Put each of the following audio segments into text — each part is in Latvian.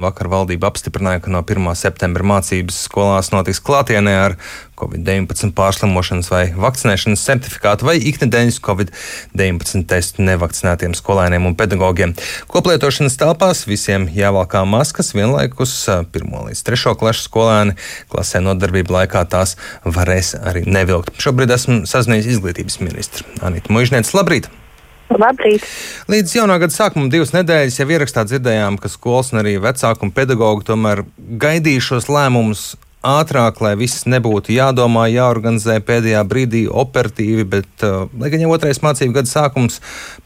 Vakar valdība apstiprināja, ka no 1. septembra mācības skolās notiks klātienē ar Covid-19 pārslimošanas vai vakcinēšanas certifikātu vai iknedēļas Covid-19 testu nevakcinētiem skolēniem un pedagogiem. Koplietošanas telpās visiem jāvalkā maskas vienlaikus 1. līdz 3. klases skolēni klasē nodarbību laikā tās varēs arī nevilkt. Šobrīd esmu sazinājies izglītības ministru Anita Mužniec. Labrīt! Labrīt! Līdz jaunā gada sākumam divas nedēļas jau ierakstā dzirdējām, ka skolas un arī vecāku un pedagoģi tomēr gaidīja šos lēmumus ātrāk, lai viss nebūtu jādomā, jāorganizē pēdējā brīdī operatīvi, bet, uh, lai gan jau otrais mācību gada sākums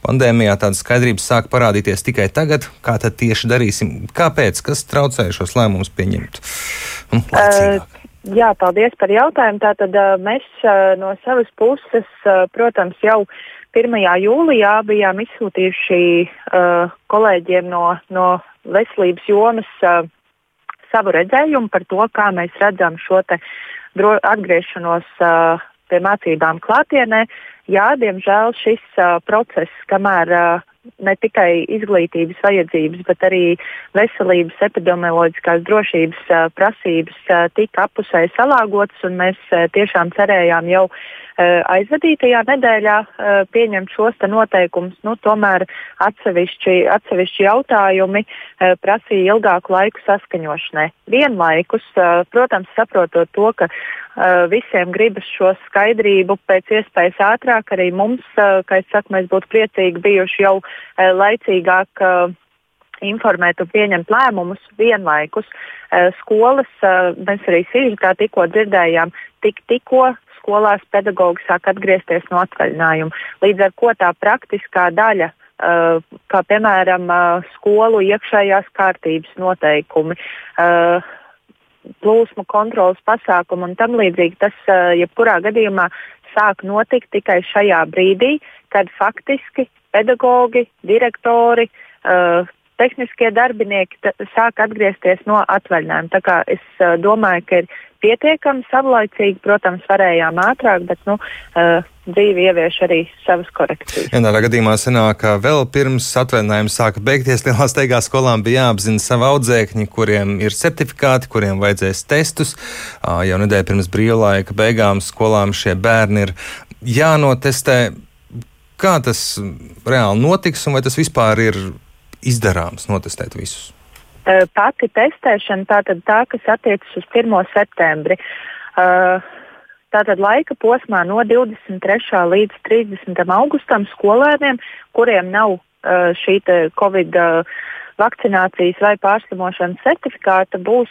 pandēmijā tāda skaidrības sāk parādīties tikai tagad, kā tad tieši darīsim, kāpēc, kas traucēja šos lēmumus pieņemt? Uh, jā, paldies par jautājumu. Tātad uh, mēs uh, no savas puses, uh, protams, jau 1. jūlijā bijām izsūtījuši uh, kolēģiem no, no veselības jomas uh, savu redzējumu par to, kā mēs redzam šo atgriešanos uh, pie mācībām klātienē. Jā, diemžēl šis uh, process, kamēr uh, ne tikai izglītības vajadzības, bet arī veselības, epidemioloģiskās drošības prasības tika apusēji salāgotas, un mēs tiešām cerējām jau aizvadītajā nedēļā pieņemt šos noteikumus. Nu, tomēr atsevišķi, atsevišķi jautājumi prasīja ilgāku laiku saskaņošanai. Vienlaikus, protams, saprotot to, ka visiem gribas šo skaidrību pēc iespējas ātrāk, arī mums, kā es saku, mēs būtu priecīgi bijuši jau laicīgāk informēt un pieņemt lēmumus vienlaikus. Skolas, mēs arī sižetā tikko dzirdējām, tik, tikko skolās pedagogi sāk atgriezties no atvaļinājuma. Līdz ar to tā praktiskā daļa, kā piemēram skolu iekšējās kārtības noteikumi, plūsmu kontrolas pasākumu un tam līdzīgi, tas uh, jebkurā gadījumā sāk notikt tikai šajā brīdī, kad faktiski pedagogi, direktori, uh, tehniskie darbinieki sāk atgriezties no atvaļinājuma. Tā kā es uh, domāju, ka ir pietiekami savlaicīgi, protams, varējām ātrāk, bet nu, uh, dzīve ievieš arī savas korekcijas. Vienā gadījumā sanāk, ka vēl pirms atvaļinājuma sāka beigties lielā steigā skolām bija jāapzina savi audzēkņi, kuriem ir certifikāti, kuriem vajadzēs testus. Jau nedēļa pirms brīvlaika beigām skolām šie bērni ir jānotestē. Kā tas reāli notiks un vai tas vispār ir izdarāms notestēt visus? Pati testēšana, tātad tā, kas attiecas uz 1. septembri. Tātad laika posmā no 23. līdz 30. augustam skolēniem, kuriem nav šī Covid vakcinācijas vai pārslimošanas certifikāta, būs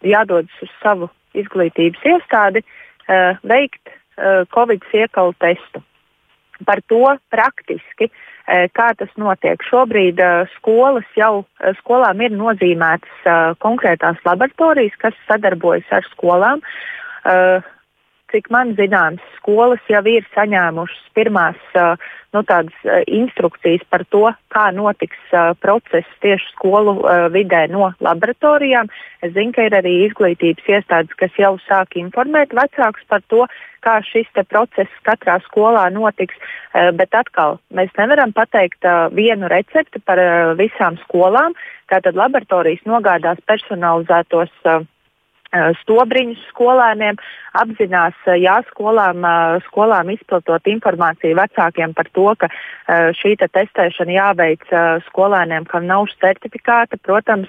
jādodas uz savu izglītības iestādi veikt Covid iekalu testu. Par to praktiski Eh, kā tas notiek. Šobrīd eh, skolas jau, eh, skolām ir nozīmētas konkrētās laboratorijas, kas sadarbojas ar skolām. Cik man zināms, skolas jau ir saņēmušas pirmās nu, instrukcijas par to, kā notiks process tieši skolu vidē no laboratorijām. Es zinu, ka ir arī izglītības iestādes, kas jau sāk informēt vecākus par to, kā šis process katrā skolā notiks. Bet atkal, mēs nevaram pateikt vienu recepti par visām skolām. Tātad laboratorijas nogādās personalizētos stobriņus skolēniem, apzinās, jā, skolām, skolām izplatot informāciju vecākiem par to, ka šī te testēšana jāveic skolēniem, kam nav certifikāta. Protams,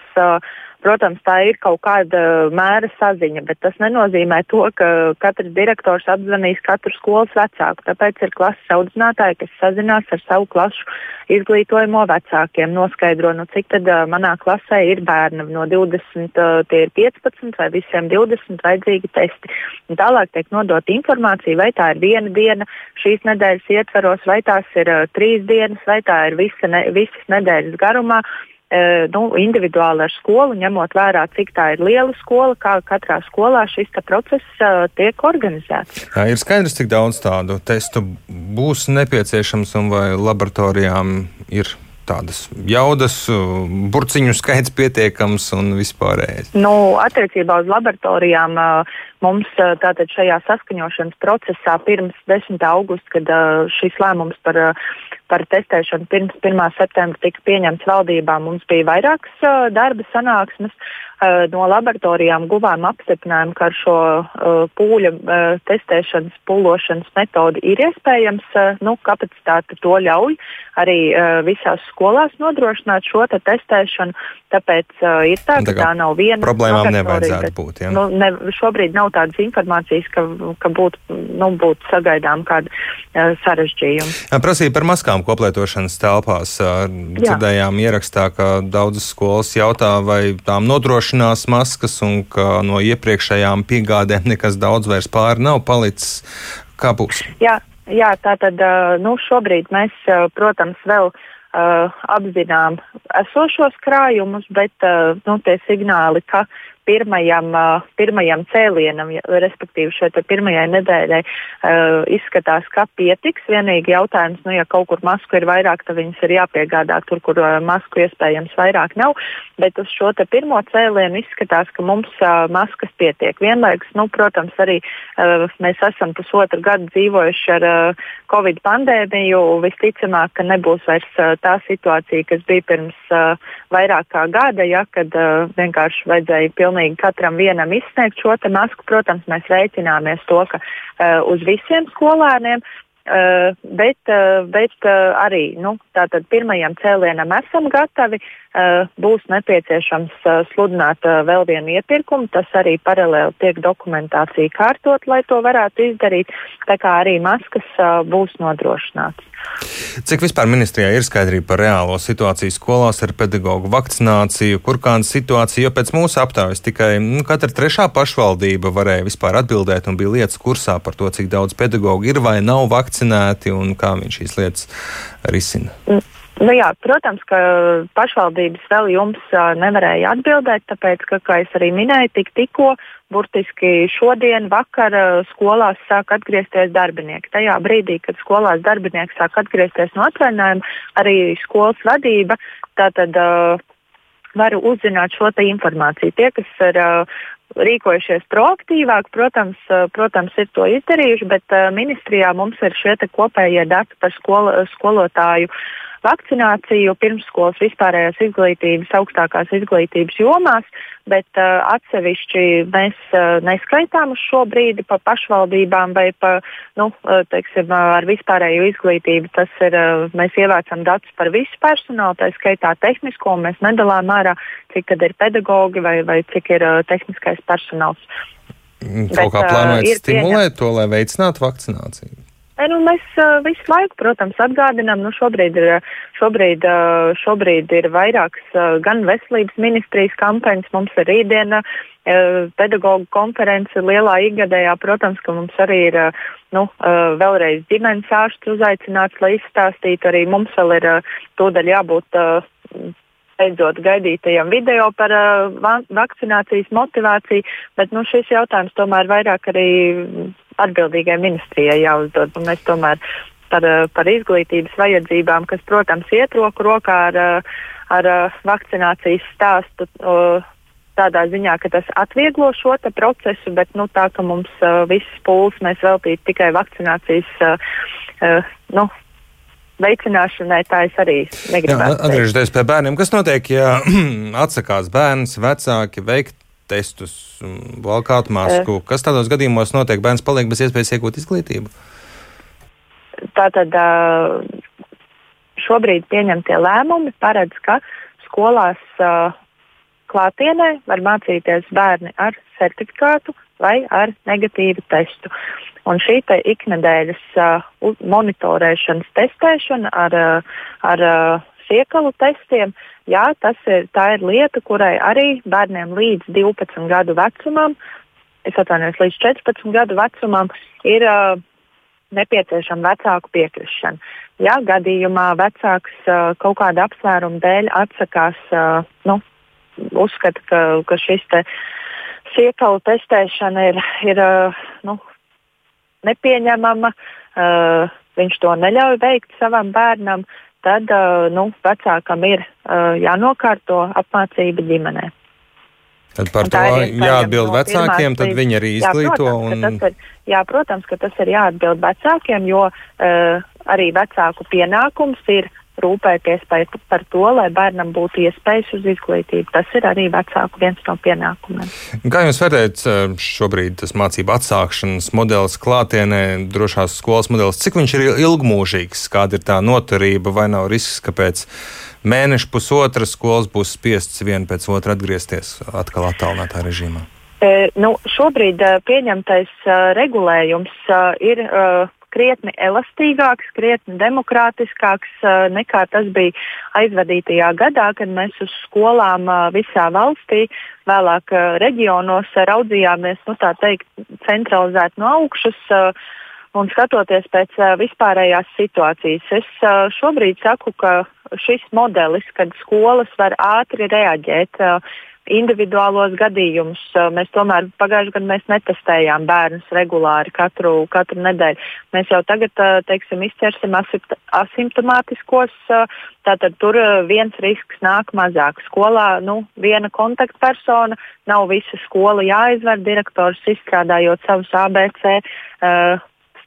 Protams, tā ir kaut kāda mēra saziņa, bet tas nenozīmē to, ka katrs direktors apzvanīs katru skolas vecāku. Tāpēc ir klases audzinātāji, kas sazinās ar savu klašu izglītojamo vecākiem, noskaidro, nu, cik tad uh, manā klasē ir bērni. No 20 uh, tie ir 15 vai visiem 20 vajadzīgi testi. Un tālāk tiek nodot informācija, vai tā ir viena diena šīs nedēļas ietveros, vai tās ir uh, trīs dienas, vai tā ir visa ne, visas nedēļas garumā. E, nu, individuāli ar skolu, ņemot vērā, cik tā ir liela skola, kā katrā skolā šis process uh, tiek organizēts. Jā, ir skaidrs, cik daudz tādu testu būs nepieciešams un vai laboratorijām ir tādas jaudas, burciņu skaits pietiekams un vispārējais? Nu, attiecībā uz laboratorijām mums tātad šajā saskaņošanas procesā pirms 10. augusta, kad šis lēmums par par testēšanu pirms 1. septembra tika pieņemts valdībā. Mums bija vairākas darba sanāksmes. Uh, no laboratorijām guvām apstiprinājumu, ka ar šo uh, pūļa uh, testēšanas, pūlošanas metodi ir iespējams, nu, kapacitāte to ļauj arī visās skolās nodrošināt šo te testēšanu. Tāpēc ir tā, ka tā, tā nav viena problēma. Problēmām nevajadzētu būt. Ja? Nu, ne, šobrīd nav tādas informācijas, ka, ka būtu nu, būt sagaidām kādi uh, sarežģījumi. Prasīja par maskām koplietošanas telpās. Dzirdējām ierakstā, ka daudzas skolas jautā, vai tām nodrošinās maskas un ka no iepriekšējām piegādēm nekas daudz vairs pāri nav palicis. Kā būs? Jā, jā tā tad nu, šobrīd mēs, protams, vēl uh, apzinām esošos krājumus, bet uh, nu, tie signāli, ka pirmajam, pirmajam cēlienam, respektīvi šai pirmajai nedēļai, izskatās, ka pietiks. Vienīgi jautājums, nu, ja kaut kur masku ir vairāk, tad viņas ir jāpiegādā tur, kur masku iespējams vairāk nav. Bet uz šo pirmo cēlienu izskatās, ka mums maskas pietiek. Vienlaikus, nu, protams, arī mēs esam pusotru gadu dzīvojuši ar Covid pandēmiju. Visticamāk, ka nebūs vairs tā situācija, kas bija pirms vairāk kā gada, ja, kad vienkārši vajadzēja pilnīgi pilnīgi katram vienam izsniegt šo masku. Protams, mēs rēķināmies to, ka uh, uz visiem skolēniem Uh, bet, uh, bet uh, arī nu, pirmajam cēlienam esam gatavi. Būs nepieciešams sludināt vēl vienu iepirkumu. Tas arī paralēli tiek dokumentācija kārtot, lai to varētu izdarīt. Tā kā arī maskas būs nodrošināts. Cik vispār ministrijā ir skaidrība par reālo situāciju skolās ar pedagoģu vakcināciju, kur kāda situācija, jo pēc mūsu aptaujas tikai nu, katra trešā pašvaldība varēja vispār atbildēt un bija lietas kursā par to, cik daudz pedagoģu ir vai nav vakcinēti un kā viņš šīs lietas risina. Mm. Nu jā, protams, ka pašvaldības vēl jums nevarēja atbildēt, tāpēc, ka, kā es arī minēju, tik tikko, burtiski šodien, vakar skolās sāk atgriezties darbinieki. Tajā brīdī, kad skolās darbinieki sāk atgriezties no atvaļinājuma, arī skolas vadība tātad uh, var uzzināt šo informāciju. Tie, kas ir uh, rīkojušies proaktīvāk, protams, protams, ir to izdarījuši, bet ministrijā mums ir šie kopējie dati par skolo, skolotāju vakcināciju pirmsskolas vispārējās izglītības, augstākās izglītības jomās, bet uh, atsevišķi mēs uh, neskaitām uz šo brīdi pa pašvaldībām vai pa, nu, uh, teiksim, uh, ar vispārējo izglītību. Tas ir, uh, mēs ievācam datus par visu personālu, tā skaitā tehnisko, un mēs nedalām ārā, cik tad ir pedagogi vai, vai cik ir uh, tehniskais personāls. Kaut kā plānojat uh, stimulēt pieņem... to, lai veicinātu vakcināciju? Nu, mēs uh, visu laiku, protams, atgādinām, nu, šobrīd, ir, šobrīd, uh, šobrīd ir vairākas uh, gan veselības ministrijas kampaņas, mums ir rītdiena pedagoģu konference lielā ikgadējā. Protams, ka mums arī ir nu, vēlreiz ģimenes ārsts uzaicināts, lai izstāstītu. Arī mums vēl ir tūdaļ jābūt. Beidzot gaidītajam video par vakcinācijas motivāciju, bet nu, šis jautājums tomēr vairāk arī atbildīgai ministrijai jāuzdod. Mēs tomēr par, eh, par izglītības vajadzībām, kas, protams, iet roku rokā ar, eh, ar eh, vakcinācijas stāstu. Tādā ziņā, ka tas atvieglo šo procesu, bet nu, tā, ka mums uh, visas pūles mēs veltītu tikai vakcinācijas uh, uh, nu, veicināšanai, tā es arī negribētu. Atgriežoties pie bērniem, kas notiek, ja atsakās bērns, vecāki veikt testus, valkāt masku. Uh, Kas tādos gadījumos notiek? Bērns paliek bez iespējas iegūt izglītību? Tātad šobrīd pieņemtie lēmumi paredz, ka skolās klātienē var mācīties bērni ar certifikātu vai ar negatīvu testu. Un šī iknedēļas uh, monitorēšanas testēšana ar, ar siekalu testiem uh, jā, ir, ir lieta, kurai arī bērniem līdz 12 gadu vecumam, es atvainojos, līdz 14 gadu vecumam, ir uh, nepieciešama vecāku piekrišana. Ja gadījumā vecāks uh, kaut kāda apsvēruma dēļ atsakās, uh, nu, uzskata, ka, ka šis te siekalu testēšana ir, ir uh, nu, nepieņemama, uh, viņš to neļauj veikt savam bērnam, tad nu, vecākam ir jānokārto apmācība ģimenē. Tad par to jāatbild no vecākiem, tad viņi arī izglīto. Jā, protams, un... ir, jā, protams, ka tas ir jāatbild vecākiem, jo uh, arī vecāku pienākums ir rūpēties par, par to, lai bērnam būtu iespējas uz izglītību. Tas ir arī vecāku viens no pienākumiem. Kā jūs vērtējat eh, šobrīd tas mācību atsākšanas modelis klātienē, drošās skolas modelis, cik viņš ir ilgmūžīgs, kāda ir tā noturība, vai nav risks, ka pēc mēneša pusotra skolas būs spiests viena pēc otra atgriezties atkal attālinātā režīmā? E, nu, šobrīd uh, pieņemtais regulējums ir krietni elastīgāks, krietni demokrātiskāks uh, nekā tas bija aizvadītajā gadā, kad mēs uz skolām uh, visā valstī, vēlāk uh, reģionos raudzījāmies, nu teikt, centralizēt no augšas. Un skatoties pēc vispārējās situācijas, es šobrīd saku, ka šis modelis, kad skolas var ātri reaģēt, individuālos gadījumus. Mēs tomēr pagājušajā gadā mēs netestējām bērnus regulāri katru, katru nedēļu. Mēs jau tagad teiksim, izķersim asimptomātiskos, tātad tur viens risks nāk mazāk. Skolā nu, viena kontaktpersona, nav visa skola jāizver, direktors izstrādājot savus ABC. Uh,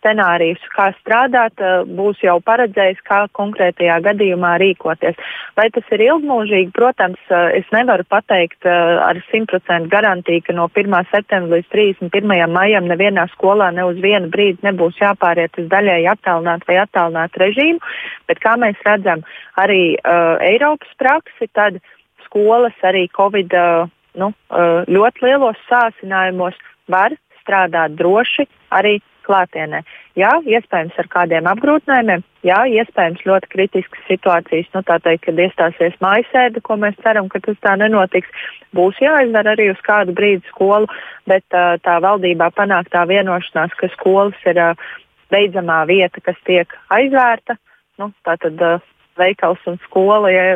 scenārijus, kā strādāt, eh, būs jau paredzējis, kā konkrētajā gadījumā rīkoties. Vai tas ir ilgmūžīgi? Protams, eh, es nevaru pateikt eh, ar 100% garantiju, ka no 1. septembra līdz 31. maijam nevienā skolā ne uz vienu brīdi nebūs jāpāriet uz daļēji attālināt vai attālināt režīmu, bet kā mēs redzam arī uh, Eiropas praksi, tad skolas arī Covid uh, nu, uh, ļoti lielos sāsinājumos var strādāt droši arī klātienē. Jā, iespējams ar kādiem apgrūtinājumiem, jā, iespējams ļoti kritiskas situācijas, nu tā teikt, kad iestāsies mājasēde, ko mēs ceram, ka tas tā nenotiks, būs jāizver arī uz kādu brīdi skolu, bet uh, tā valdībā panāktā vienošanās, ka skolas ir uh, beidzamā vieta, kas tiek aizvērta, nu, tātad uh, veikals un skola, ja,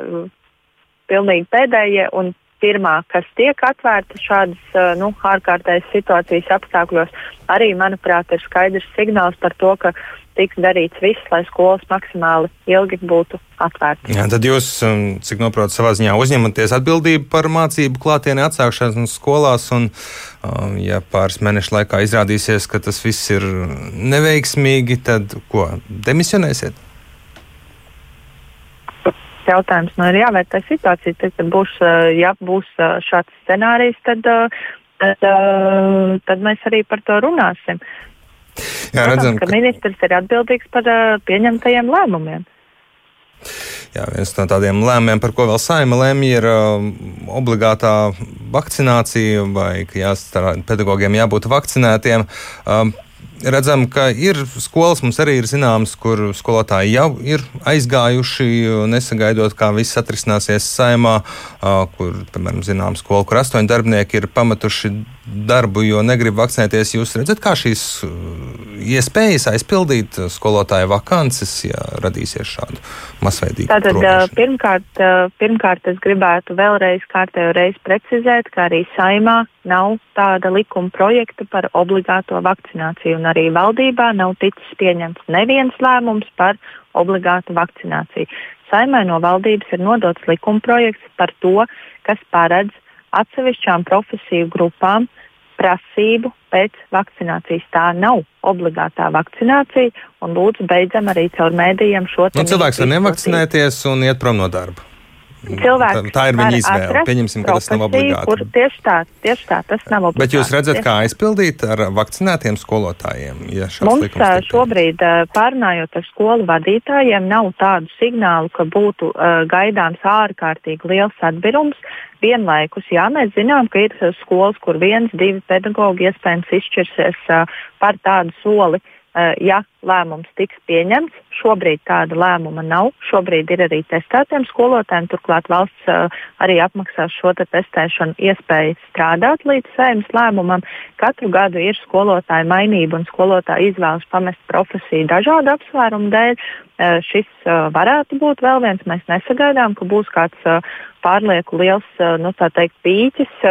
pilnīgi pēdējie, un pirmā, kas tiek atvērta šādas nu, ārkārtējas situācijas apstākļos, arī, manuprāt, ir skaidrs signāls par to, ka tiks darīts viss, lai skolas maksimāli ilgi būtu atvērtas. Jā, tad jūs, cik noprotu, savā ziņā uzņematies atbildību par mācību klātienē atsākšanu skolās, un, ja pāris mēnešu laikā izrādīsies, ka tas viss ir neveiksmīgi, tad ko, demisionēsiet? Jautājums nu, ir jāvērtē situācija. Tad, kad būs, ja būs šāds scenārijs, tad, tad, tad mēs arī par to runāsim. Jā, redzam, Protams, ka ministrs ir atbildīgs par pieņemtajiem lēmumiem. Jā, viens no tādiem lēmumiem, par ko vēl saima lēma, ir uh, obligātā vakcinācija vai ka jāstrādā pedagogiem jābūt vakcinētiem. Uh, redzam, ka ir skolas, mums arī ir zināmas, kur skolotāji jau ir aizgājuši, nesagaidot, kā viss atrisināsies saimā, kur, piemēram, zināms, skola, kur astoņi darbinieki ir pametuši darbu, jo negrib vakcinēties. Jūs redzat, kā šīs iespējas aizpildīt skolotāju vakances, ja radīsies šādu masveidīgu Tātad, pirmkārt, pirmkārt, es gribētu vēlreiz kārtējo reizi precizēt, ka arī saimā nav tāda likuma projekta par obligāto vakcināciju, un arī valdībā nav ticis pieņemts neviens lēmums par obligātu vakcināciju. Saimai no valdības ir nodots likuma projekts par to, kas paredz atsevišķām profesiju grupām prasību pēc vakcinācijas. Tā nav obligātā vakcinācija, un lūdzu beidzam arī caur mēdījiem šo te. Nu, cilvēks var nevakcinēties un iet prom no darba. Cilvēks tā, tā ir viņa izvēle. Pieņemsim, ka tas nav obligāti. Kur, tieši tā, tieši tā, tas nav obligāti. Bet jūs redzat, kā aizpildīt ar vakcinētiem skolotājiem? Ja Mums šobrīd, pārunājot ar skolu vadītājiem, nav tādu signālu, ka būtu uh, gaidāms ārkārtīgi liels atbirums. Vienlaikus, jā, mēs zinām, ka ir skolas, kur viens, divi pedagogi iespējams izšķirsies uh, par tādu soli. Uh, ja lēmums tiks pieņemts. Šobrīd tāda lēmuma nav. Šobrīd ir arī testētiem skolotājiem. Turklāt valsts uh, arī apmaksās šo te testēšanu iespēju strādāt līdz saimnes lēmumam. Katru gadu ir skolotāja mainība un skolotāja izvēlas pamest profesiju dažādu apsvērumu dēļ. Uh, šis varētu būt vēl viens. Mēs nesagaidām, ka būs kāds pārlieku liels nu, teikt, pīķis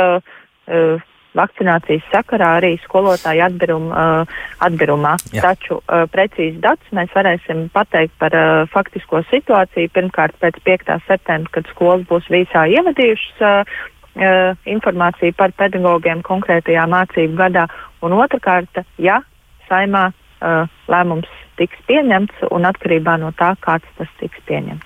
vakcinācijas sakarā arī skolotāju atbirum, uh, atbirumā. Jā. Taču uh, precīzi datus mēs varēsim pateikt par uh, faktisko situāciju pirmkārt pēc 5. septembra, kad skolas būs visā ievadījušas uh, uh, informāciju par pedagogiem konkrētajā mācību gadā, un otrkārt, ja saimā uh, lēmums tiks pieņemts un atkarībā no tā, kāds tas tiks pieņemts.